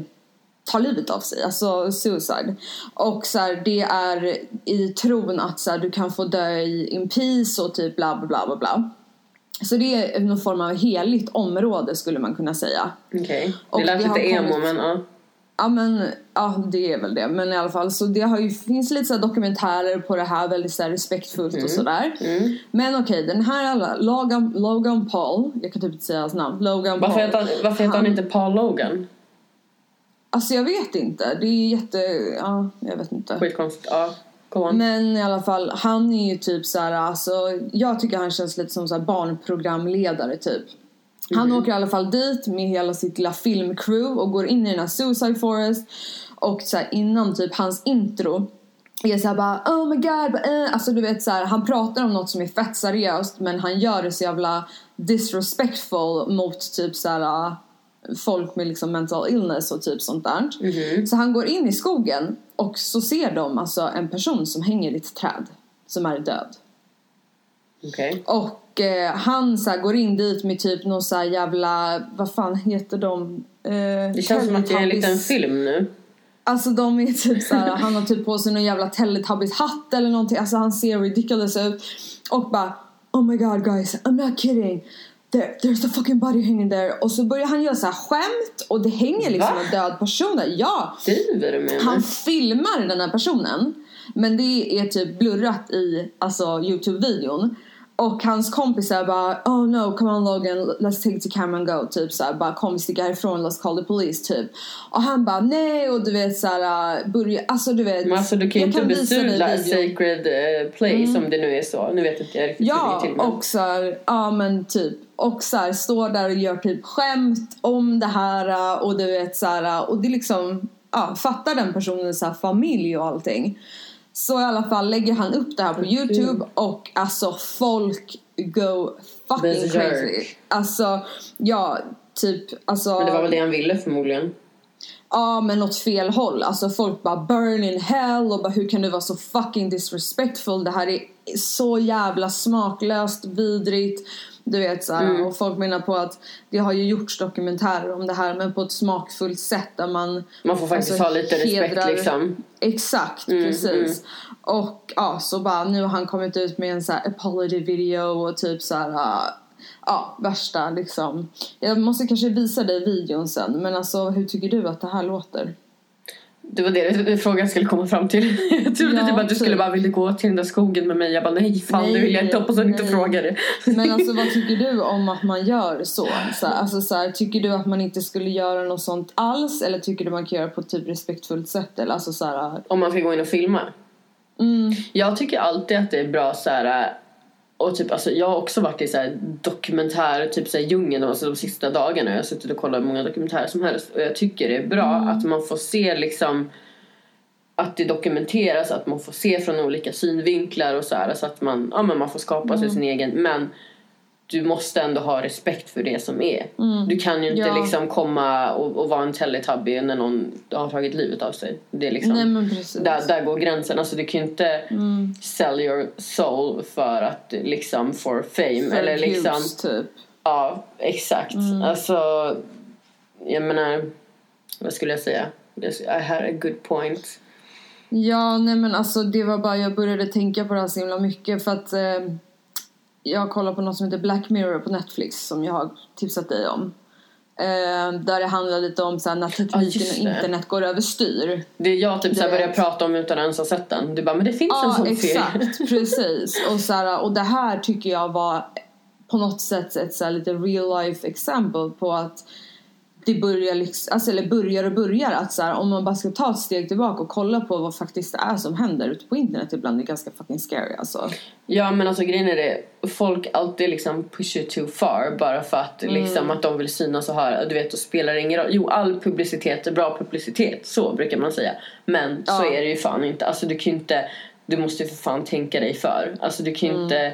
tar livet av sig, alltså suicide. Och så här, det är i tron att så här, du kan få dö i in peace och typ bla bla bla bla bla. Så det är någon form av heligt område skulle man kunna säga. Okej. Och Det lät lite emo kommit- men ja. Ja men, ja det är väl det. Men i alla fall så det har ju, finns lite så dokumentärer på det här väldigt så här respektfullt och sådär. Mm. Men okej, den här Logan, Logan Paul, jag kan typ inte säga hans namn, Logan Varför Paul. heter, han, varför heter han inte Paul Logan? Alltså jag vet inte, det är jätte, ja jag vet inte. Skitkonstigt. Ja. Men i alla fall, han är ju typ så här, alltså jag tycker han känns lite som så här barnprogramledare typ. Han åker i alla fall dit med hela sitt lilla filmcrew och går in i den här Suicide Forest. Och så här, innan typ hans intro är såhär bara oh my god, eh. alltså du vet så här, han pratar om något som är fett seriöst men han gör det så jävla disrespectful mot typ så här folk med liksom mental illness och typ sånt där. Så han går in i skogen och så ser de alltså en person som hänger i ett träd som är död. Okej. Och eh, han så här, går in dit med typ någon så här jävla, vad fan heter de? Eh, Det känns som att det är en liten film nu. Alltså de är typ så här, han har typ på sig någon jävla Teletubbies hatt eller någonting. Alltså han ser ridiculous ut. Och bara Oh my god guys, I'm not kidding. There, there's a fucking body hanging there. Och så börjar han göra så här skämt och det hänger liksom Va? en död person där. Ja! Driver du med Han mig? filmar den här personen. Men det är typ blurrat i alltså, Youtube-videon. Och hans kompisar bara Oh no, come on Logan, let's take the camera and go. Typ såhär, bara kom vi sticker härifrån, let's call the police typ. Och han bara nej och du vet såhär, börja, alltså du vet. Men alltså du kan ju inte besudla sacred eh, place om det nu är så. Nu vet inte jag riktigt hur det Ja, gick till. men- och så här, ja men typ. Och så här, står där och gör typ skämt om det här och du vet så här, och det liksom, ja, fattar den personens familj och allting. Så i alla fall lägger han upp det här på youtube och alltså folk go fucking crazy. Alltså, ja, typ, alltså. Men det var väl det han ville förmodligen. Ja men åt fel håll. Alltså folk bara burn in hell och bara hur kan du vara så fucking disrespectful? Det här är så jävla smaklöst, vidrigt. Du vet så Mm. och folk menar på att det har ju gjorts dokumentärer om det här men på ett smakfullt sätt där man Man får faktiskt Alltså, ha lite respekt hedrar- liksom. Exakt, Mm, precis. Och ja, så bara nu har han kommit ut med en så här apology video och typ så här. äh, Ja, värsta liksom. Jag måste kanske visa dig videon sen. Men alltså hur tycker du att det här låter? Det var det frågan skulle komma fram till. *laughs* Jag trodde Ja, typ att du skulle typ. bara vilja gå till den där skogen med mig. Jag bara nej fan Nej, det vill jag inte. Hoppas att du inte frågar det. Men *laughs* alltså vad tycker du om att man gör så? så här, alltså så här, tycker du att man inte skulle göra något sånt alls? Eller tycker du man kan göra på ett typ respektfullt sätt? Eller alltså så här, Om man ska gå in och filma. mm, Jag tycker alltid att det är bra så här. Och typ, alltså, jag har också varit i så här dokumentär, typ så här djungeln alltså, de sista dagarna. Jag har suttit och kollat många dokumentärer som helst. Och jag tycker det är bra att man får se liksom att det dokumenteras, att man får se från olika synvinklar och så här. Så att man, ja, men man får skapa sig sin egen. Men du måste ändå ha respekt för det som är. Du kan ju inte Ja. liksom komma och, och vara en teletubby när någon har tagit livet av sig. Det är liksom, nej där, där går gränsen. Alltså du kan ju inte sell your soul för att liksom for fame. För eller liksom, views, typ. ja exakt. Alltså, jag menar, vad skulle jag säga? I had a good point. Ja, nej men alltså det var bara jag började tänka på det här så himla mycket för att eh, jag kollar på något som heter Black Mirror på Netflix som jag har tipsat dig om. Eh, där det handlar lite om så här, när tekniken just och internet går överstyr. Det är jag typ så här Det- börjar prata om utan att ens ha sett den. Du bara, men det finns en Ja, sån serie. exakt. *laughs* Precis. Och, så här, och det här tycker jag var på något sätt ett så här, lite real life exempel på att det börjar liksom, alltså, eller börjar och börjar att så här, om man bara ska ta ett steg tillbaka och kolla på vad faktiskt det är som händer ute på internet ibland det är ganska fucking scary alltså. Ja men alltså grejen är det, folk alltid liksom push it too far bara för att Mm. liksom att de vill synas och höra. Du vet, då spelar ingen roll. Jo, all publicitet är bra publicitet, så brukar man säga. Men så Ja. är det ju fan inte. Alltså du kan ju inte, du måste ju för fan tänka dig för. Alltså du kan Mm. ju inte,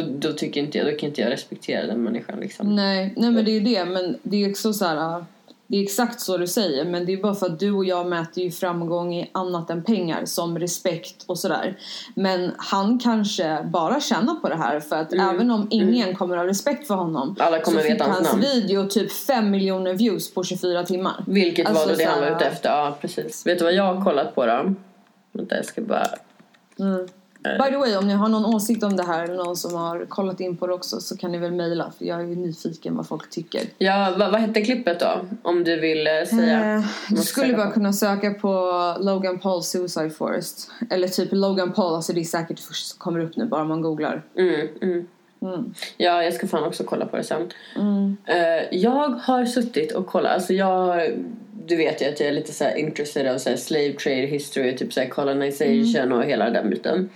då, då tycker inte jag, då kan inte jag respektera den människan liksom. Nej, nej men det är ju det men det är också så här. Det är exakt så du säger men det är bara för att du och jag mäter ju framgång i annat än pengar som respekt och sådär. Men han kanske bara tjänar på det här för att även om ingen kommer ha respekt för honom Mm. Alla kommer så fick veta hans hans namn. video typ 5 miljoner views på 24 timmar. Vilket Alltså, var då det han var ute efter. Ja, precis. Vet du vad jag har kollat på då? Vänta, jag ska bara... Mm. By the way, om ni har någon åsikt om det här eller någon som har kollat in på det också så kan ni väl mejla för jag är ju nyfiken vad folk tycker. Ja, vad, vad hette klippet då? Om du vill eh, säga. Eh, du skulle bara på. kunna söka på Logan Paul Suicide Forest. Eller typ Logan Paul, alltså det är säkert först som kommer upp nu bara man googlar. Mm, mm. Mm. Ja, jag ska fan också kolla på det sen. Mm. Eh, jag har suttit och kollat, alltså jag du vet ju att jag är lite så här intresserad av så slave trade history, typ så här colonization och hela den biten.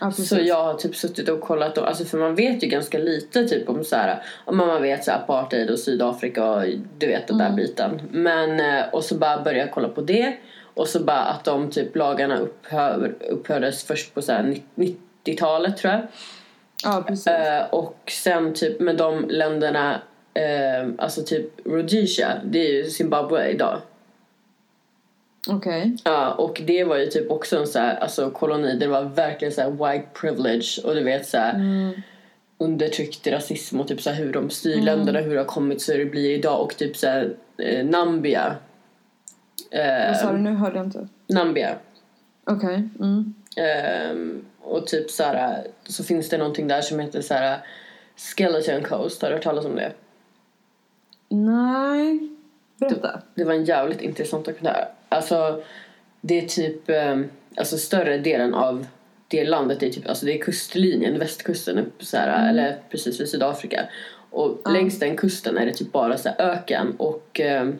Ja. Så jag har typ suttit och kollat, och, alltså för man vet ju ganska lite typ om så här, om man vet så här apartheid och Sydafrika och du vet den där biten. Men, eh, och så bara började jag kolla på det. Och så bara att de typ lagarna upphör, upphördes först på så här 90-talet tror jag. Ja, precis. Eh, och sen typ med de länderna, eh, alltså typ Rhodesia, det är ju Zimbabwe idag. Okej. Ja, och det var ju typ också en så här, alltså koloni, det var verkligen så här white privilege och du vet så här undertryckt rasism och typ så här hur de styr länderna, hur det har kommit så det blir idag och typ så här eh, Nambia. Vad sa Eh, du nu? Hörde jag inte. Nambia. Okej. Mm. Ehm, och typ så här, så finns det någonting där som heter så här Skeleton Coast, har du hört talas om det? Nej. Berätta. Det var en jävligt intressant dokumentär. Alltså, det är typ... ehm, alltså större delen av det landet är typ... Alltså det är kustlinjen, västkusten upp så här, eller precis vid Sydafrika. Och längs den kusten är det typ bara så här öken. Och ehm,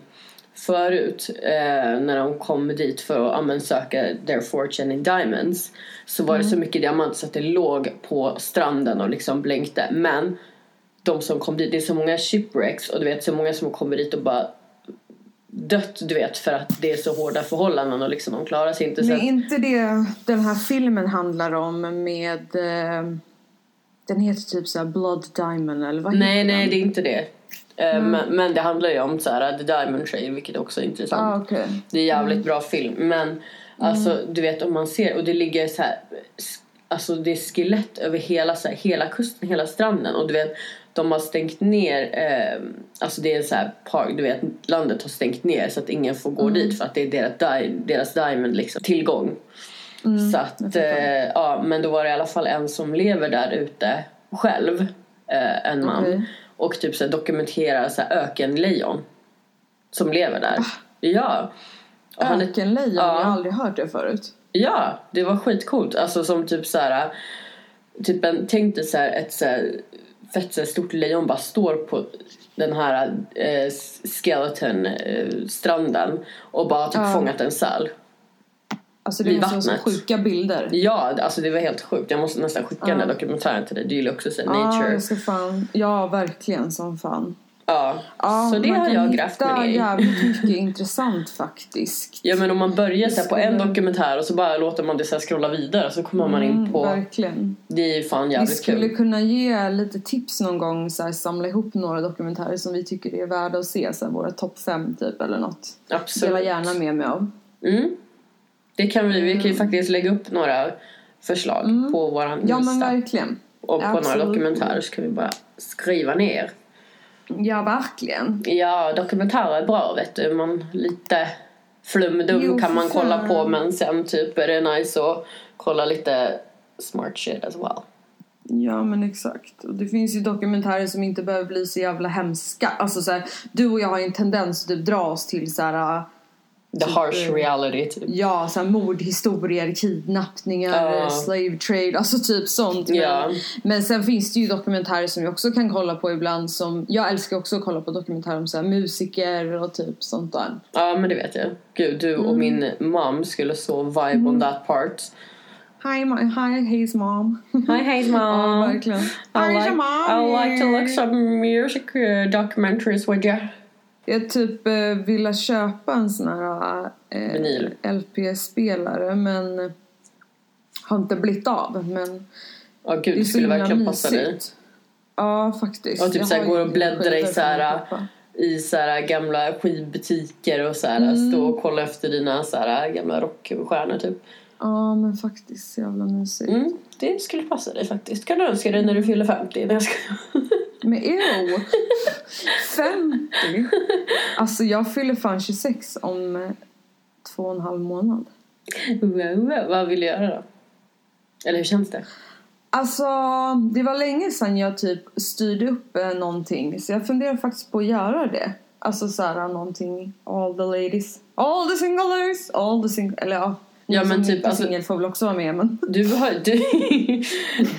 förut, eh, när de kom dit för att ja, men, söka their fortune in diamonds så var det så mycket diamanter så att det låg på stranden och liksom blänkte. Men de som kom dit, det är så många shipwrecks och du vet så många som kommer dit och bara dött du vet för att det är så hårda förhållanden och liksom de klarar sig inte. Så att, inte det den här filmen handlar om med... Eh, den heter typ såhär Blood Diamond eller vad nej, nej den? det är inte det. Eh, Men, men det handlar ju om så här, The Diamond Trade vilket också är intressant. Ah, okej. Det är jävligt bra film. Men alltså du vet om man ser och det ligger så här Alltså det är skelett över hela, så här, hela kusten, hela stranden. Och du vet, de har stängt ner, eh, alltså det är så här park, du vet landet har stängt ner så att ingen får gå dit för att det är deras, di- deras diamond liksom, tillgång. så att, eh, ja men då var det i alla fall en som lever där ute själv, eh, en man. Okej. Och typ så här, dokumenterar så här, ökenlejon som lever där. Ja. Och han Ökenlejon, Ja. jag har aldrig hört det förut. Ja, det var skitcoolt. Alltså som typ så här, typ en, tänk dig så här, ett så här, fett så här, stort lejon bara står på den här eh, skeleton eh, stranden och bara typ Ja. fångat en säl. Alltså det måste vara så sjuka bilder. Ja, alltså det var helt sjukt. Jag måste nästan skicka den där dokumentären till dig. Du gillar också så här, Ja, nature. jag ska fan. Ja, verkligen som fan. Ja, Ja, så det har jag grävt mig ner jävligt mycket intressant faktiskt. Ja men om man börjar så på en dokumentär och så bara låter man det så scrolla vidare så kommer man in Mm, på... verkligen. Det är fan Vi jävligt skulle kul. kunna ge lite tips någon gång, så här, samla ihop några dokumentärer som vi tycker är värda att se, så här, våra topp fem typ eller något. Dela Absolut. gärna med mig av. Mm. Det kan vi, vi kan ju faktiskt lägga upp några förslag på våran Mm. Ja men verkligen. och på några absolut. dokumentärer så kan vi bara skriva ner. Ja, verkligen. Ja, dokumentärer är bra vet du. Man lite flumdum Jo, kan man kolla fan. på men sen typ är det nice att kolla lite smart shit as well. Ja men exakt. Och det finns ju dokumentärer som inte behöver bli så jävla hemska. Alltså så här, du och jag har ju en tendens att typ dra oss till så här. The Typ, harsh eh, reality typ. Ja, så här mordhistorier, kidnappningar, Ja. slave trade, alltså typ sånt. Men, Ja. men sen finns det ju dokumentärer som jag också kan kolla på ibland som, jag älskar också att kolla på dokumentärer om så här musiker och typ sånt där. Ja men det vet jag. Gud du Mm. och min mom skulle så vibe on that part. Hi, my, hi, hejs mom. Hi hey *laughs* mom. Ja, verkligen. I Hejs, like, mom. I like to look some music uh, documentaries with you. Jag typ eh, ville köpa en sån här eh. LP-spelare men har inte blivit av. Men Ja gud det skulle verkligen passa dig. Ja, faktiskt. Och typ Jag så här, har går och bläddrar i skivor så här, som jag köper. I så här gamla skivbutiker och så här, Mm. stå och kolla efter dina så här gamla rockstjärnor typ. Ja, men faktiskt jävla mysigt. Mm, det skulle passa dig faktiskt. Kan du önska dig när du fyller 50? Nej jag skojar. *laughs* Men ew! 50! Alltså jag fyller fan 26 om eh, två och en halv månad. Wow. *laughs* Vad vill du göra då? Eller hur känns det? Alltså, det var länge sedan jag typ styrde upp eh, någonting. Så jag funderar faktiskt på att göra det. Alltså såhär någonting, all the ladies. All the single ladies! All the single... Eller ja. Ja, men typ, är alltså- singel får väl också vara med men... Du, har, du,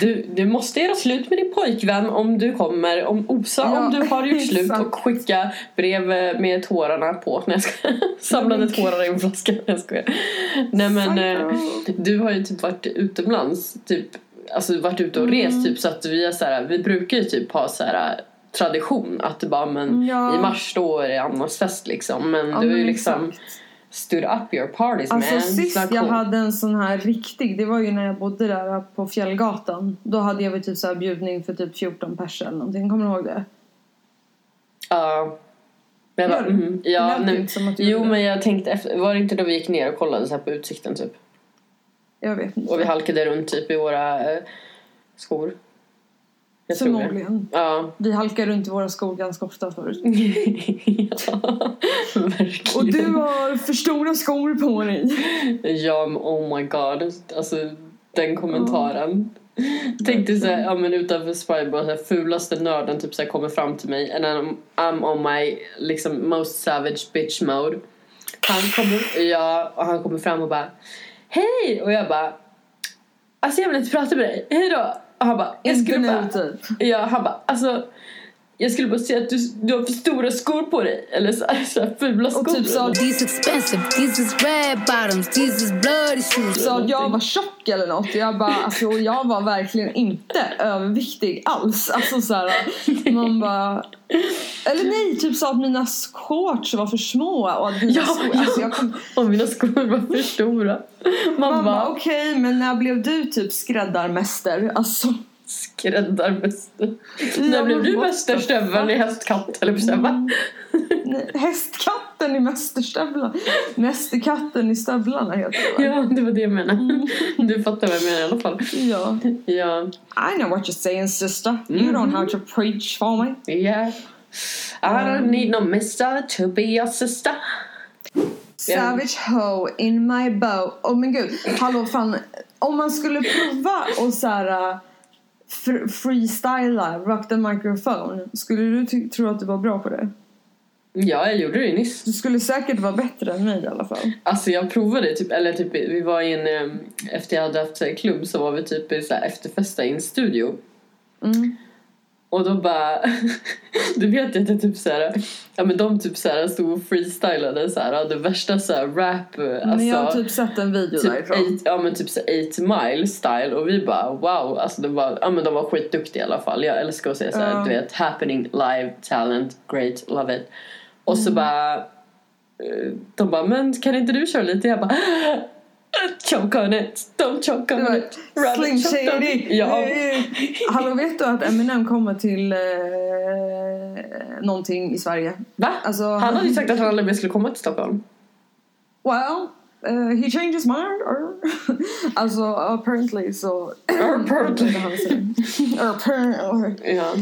*laughs* du, du måste göra slut med din pojkvän om du kommer. Om, osa Ja, om du har gjort *laughs* slut exakt. och skicka brev eh, med tårarna på. Nej jag. *laughs* Samlade tårar i en flaska. Jag skojar. Nej men eh, du har ju typ varit utomlands. Typ, alltså varit ute och rest Mm. typ så att vi är så här, vi brukar ju typ ha så här tradition att bara men Ja. i mars då är det Annas fest liksom. Men Ja, du har ju liksom exakt. Stood up your parties Alltså man. sist Så jag cool. hade en sån här riktig, det var ju när jag bodde där på Fjällgatan. Då hade jag väl typ så här bjudning för typ 14 pers eller någonting. Kommer du ihåg det? Ja. Men jag bara, mhm. Det ja, nej, jo det. men jag tänkte efter, var det inte då vi gick ner och kollade så här på utsikten typ? Jag vet inte. Och vi halkade runt typ i våra eh, skor. Jag. Förmodligen. Ja. Vi halkar runt i våra skor ganska ofta förut. *laughs* ja, verkligen. Och du har för stora skor på dig. Ja, men oh my god. Alltså den kommentaren. Tänkte såhär, ja men utanför Spy bara såhär, fulaste nörden typ såhär kommer fram till mig and I'm, I'm on my liksom most savage bitch mode. Han kommer, ja, och han kommer fram och bara Hej! Och jag bara Alltså jag vill inte prata med dig, hej då! Och han bara, jag skulle nu bara typ. Ja, han bara alltså jag skulle bara säga att du, du har för stora skor på dig. Eller så, så här, fula skor. Och typ sa, These expensive, these is red bottoms, these is bloody shoes. sa att jag var tjock eller något. Jag bara, alltså jag var verkligen inte överviktig alls. Alltså så här, man bara... Eller nej, typ sa att mina shorts var för små och att mina Ja, skor... ja. Alltså jag kom, Och mina skor var för stora. Man, man bara, bara okej, men när blev du typ skräddarmäster? Alltså... skräddarmäster. Ja, När blev du mästerstöveln i hästkatt? Eller så nej, Hästkatten i mästerstövlarna. Mästerkatten i stövlarna heter det? Ja, det var det jag menade. Du fattar vad jag menar i alla fall. Ja. Ja, I know what you're saying sister. You don't have to preach for me. yeah. I don't need no mister to be your sister. Savage hoe in my bow. Oh men gud, hallå fan. Om man skulle prova och fr- freestyla, rock the microphone. Skulle du tro att du var bra på det? Ja, jag gjorde det nyss. Du skulle säkert vara bättre än mig i alla fall. Alltså jag provade typ, eller typ vi var i en, em, efter jag hade haft här klubb så var vi typ i så här efterfesta i en studio. Mm. Och då bara, *laughs* du vet att jag typ såhär, ja men de typ såhär stod och freestylade såhär, det värsta såhär rap, alltså. men jag har typ sett en video typ därifrån. eight, ja men typ så 8 mile style och vi bara wow, alltså det var, ja men de var skitduktiga i alla fall. Jag älskar att säga såhär, Ja. du vet, happening, live, talent, great, love it. Och Mm. så bara, eh, de bara, men kan inte du köra lite? Jag bara, choke on it, don't choke on it. Slim Shady. it." Ja. Hallå vet du att Eminem kommer till eh, någonting i Sverige? Va? Alltså, han hade ju sagt att han aldrig mer skulle komma till Stockholm. Well, uh, he changed his mind. Or... *laughs* alltså apparently så... Apparently. Apparently. Ja.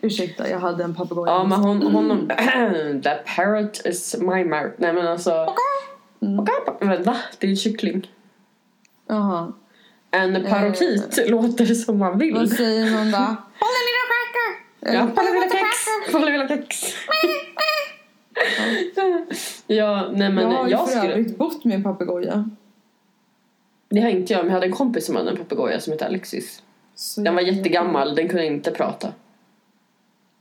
Ursäkta, jag hade en papegoja. Ja men hon, honom, *clears throat* that parrot is my mouth. Nej men alltså. Mm. Men va? Det är en kyckling. Jaha. En parokit låter som man vill. Vad säger man då? *laughs* Håll en liten cracker! Ja, Palla lilla kex! Palla lilla kex! Ja, nej men jag har ju jag för skulle... övrigt bott med en papegoja. Det har inte jag, men jag hade en kompis som hade en papegoja som hette Alexis. Så Den var jag- jättegammal, den kunde inte prata.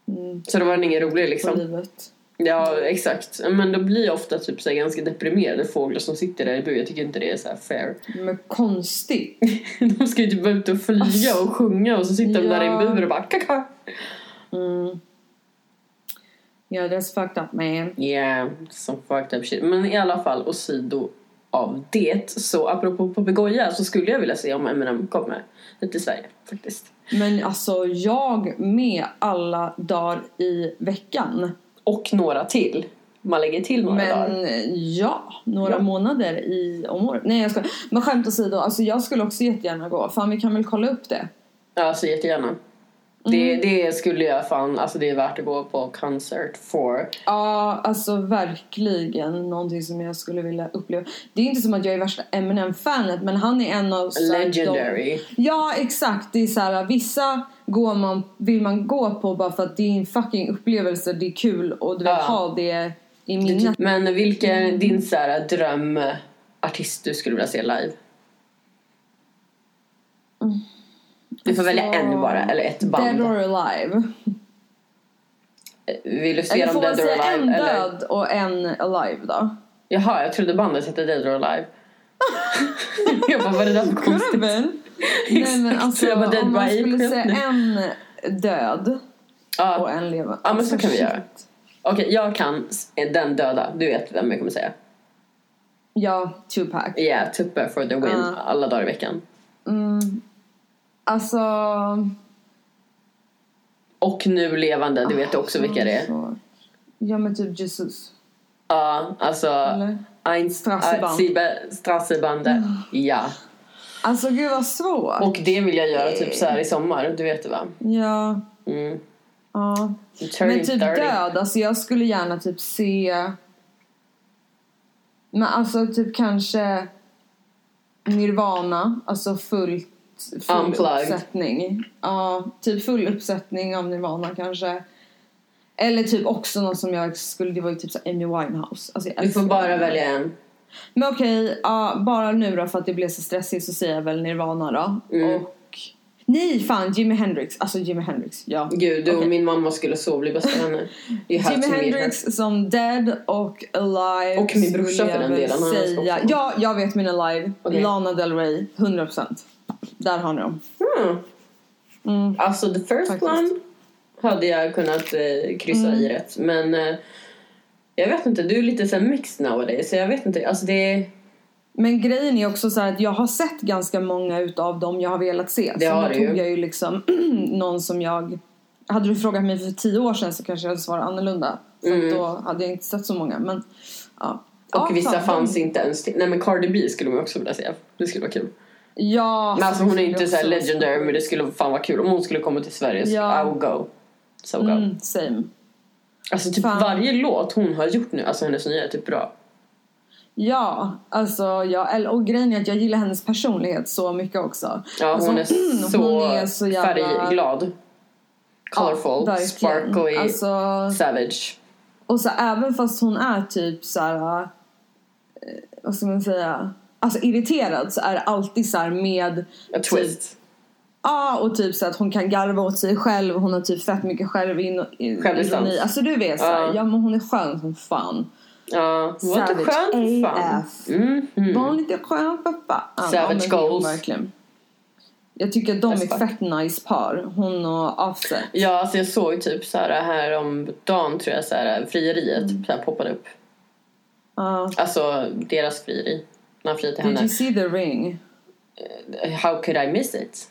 Mm, Så då var den ingen rolig på liksom. livet. Ja, exakt. Men då blir jag ofta typ så ganska deprimerade fåglar som sitter där i bur. Jag tycker inte det är så här fair. Men konstigt. *laughs* De ska ju typ vara ute och flyga och sjunga och så sitter de där i en Ja. bur och bara kaka. Mm. Yeah, that's fucked up man. Yeah, some fucked up shit. Men i alla fall, och sido av det, så apropå papegoja så skulle jag vilja se om Eminem kommer hit till Sverige faktiskt. Men alltså jag med alla dagar i veckan. Och några till. Man lägger till några dagar. Men ja, några Ja. månader i om året. Nej jag ska. Men skämt åsido, alltså jag skulle också jättegärna gå. Fan vi kan väl kolla upp det. Ja, alltså jättegärna. Det, det skulle jag fan, alltså det är värt att gå på concert for. Ja, alltså verkligen någonting som jag skulle vilja uppleva. Det är inte som att jag är värsta Eminem-fanet men han är en av Legendary. De... Ja, exakt. Det är så här, vissa går man, vill man gå på bara för att det är en fucking upplevelse, det är kul och du vill Ja. ha det i minnet. Men vilken är din så här, drömartist du skulle vilja se live? Du får välja Alltså, en bara, eller ett band. Dead or alive. Vill du får man Dead or Alive? en Eller? död och en alive då? Jaha, jag trodde bandet hette Dead or Alive. *laughs* jag bara, vad är det där för konstigt? Nej men alltså jag bara, Dead om man skulle säga en död och Ja, en levande. Ja, men så Alltså, kan vi göra. okej, jag kan den döda. Du vet vem jag kommer säga. Ja, Tupac. Yeah, Tuppe for the win. Ja. Alla dagar i veckan. Mm. Alltså... Och nu levande, du vet också vilka det är. Så- Ja men typ Jesus. Ja, alltså... Eller? Ein Strasseband. Siebe- Strassebande. Ja. Alltså gud vad svårt. Och det vill jag göra typ så här i sommar, du vet det va? Ja. Mm. ja. Men typ 30. död, alltså jag skulle gärna typ se... Men alltså typ kanske Nirvana, alltså fullt, full Unplugged. uppsättning. Ja, typ full uppsättning av Nirvana kanske. Eller typ också något som jag skulle, det var ju typ så Amy Winehouse. Alltså Du får bara välja en. Men okej, ja, bara nu då för att det blev så stressigt så säger jag väl Nirvana då. Mm. Och... Nej fan, Jimi Hendrix. Alltså Jimi Hendrix, ja. Gud, du och Okej. min mamma skulle så bli bästa have *laughs* Jimi. Hendrix som Dead och Alive Och min brorsa för den delen, säga. Ja, jag vet min Alive. Okej. Lana Del Rey, 100%. Där har ni dem. Mm. Mm. Alltså the first Faktiskt. one hade jag kunnat eh, kryssa Mm. i rätt. Men eh, jag vet inte, du är lite så mixed nowadays. Så jag vet inte, alltså det. Men grejen är också så här att jag har sett ganska många utav dem jag har velat se. Det så har då du ju. tog jag ju liksom *clears throat* någon som jag... Hade du frågat mig för tio år sedan så kanske jag hade svarat annorlunda. För Mm. då hade jag inte sett så många. Men, ja. Och ja, vissa fan, fanns inte ens till. Nej men Cardi B skulle man också vilja se. Det skulle vara kul. Ja, Men alltså hon är inte så legendary men det skulle fan vara kul. Om hon skulle komma till Sverige så Ja. I will go. So go. Mm, same. Alltså typ Fan. varje låt hon har gjort nu, alltså hennes nya är typ bra. Ja, alltså jag, och grejen är att jag gillar hennes personlighet så mycket också. Ja Alltså, hon är så, hon är så jävla- färgglad. Colorful, verkligen. sparkly, Alltså, savage. och så även fast hon är typ så här, eh, vad ska man säga, alltså irriterad så är det alltid så här med A twist. Ja, och typ så att hon kan garva åt sig själv. Hon har typ fett mycket själv in, i- Självdistans. ironi. Alltså du vet så här, Ja. ja men hon är skön som fan. Ja, hon var inte skön för fan. AF. Mm, Var mm. hon lite skön för fan? Savage hon goals. Verkligen. Jag tycker att de As är fett nice par. Hon och Offset. Ja, alltså jag såg typ så här, här om dagen tror jag så här, frieriet Mm. så här, poppade upp. Ja. Alltså deras frieri. När han till did henne. you see the ring? How could I miss it?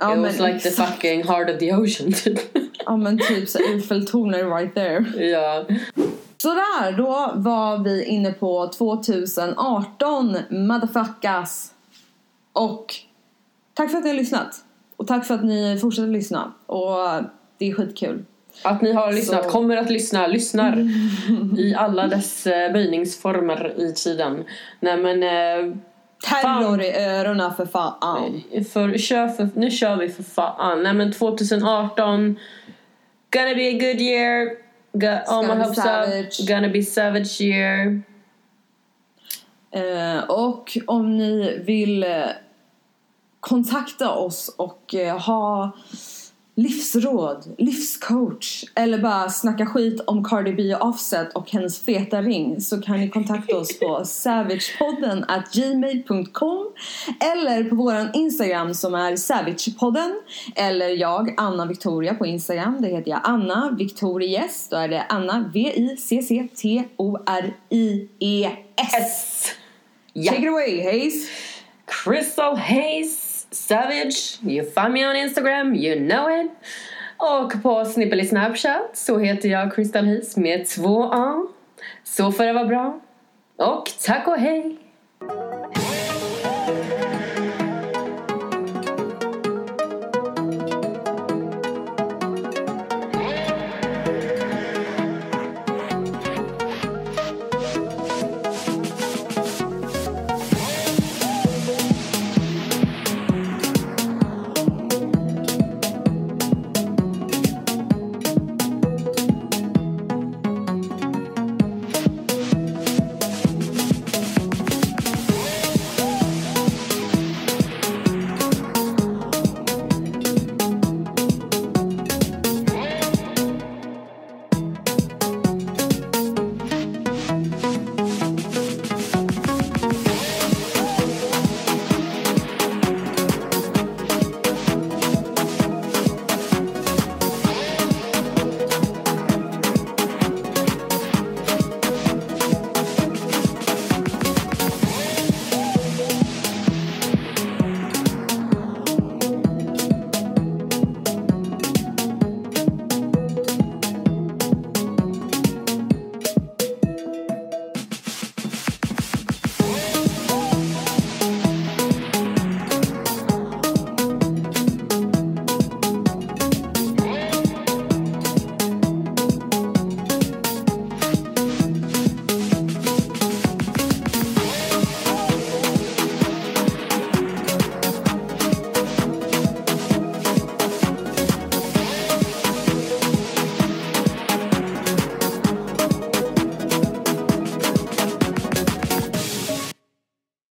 Ja, It was like the exakt. fucking heart of the ocean *laughs* typ. Ja men typ så Eiffeltornet right there. ja. Sådär, då var vi inne på 2018 motherfuckers. Och tack för att ni har lyssnat. Och tack för att ni fortsätter lyssna. Och det är skitkul. Att ni har lyssnat, Så- kommer att lyssna, lyssnar i *laughs* alla dess eh, böjningsformer i tiden. Nej men, eh, Terror i öronen för fan. för, kör för, nu kör vi för fan. Nej men 2018, gonna be a good year. Go, oh, my hopes savage. up. Gonna be savage year. Eh, och om ni vill eh, kontakta oss och eh, ha livsråd, livscoach eller bara snacka skit om Cardi B och Offset och hennes feta ring så kan ni kontakta oss på *laughs* savagepodden at gmail.com eller på våran Instagram som är savagepodden eller jag, Anna Victoria på Instagram. Det heter jag Anna Victorias. Då är det Anna V-I-C-C-T-O-R-I-E-S. Ja. Take it away, Hayes. Crystal Hayes Savage. You find me on Instagram, you know it. Och på Snippel i Snapchat så heter jag Crystal Hayes med två A. Så får det vara bra. Och tack och hej!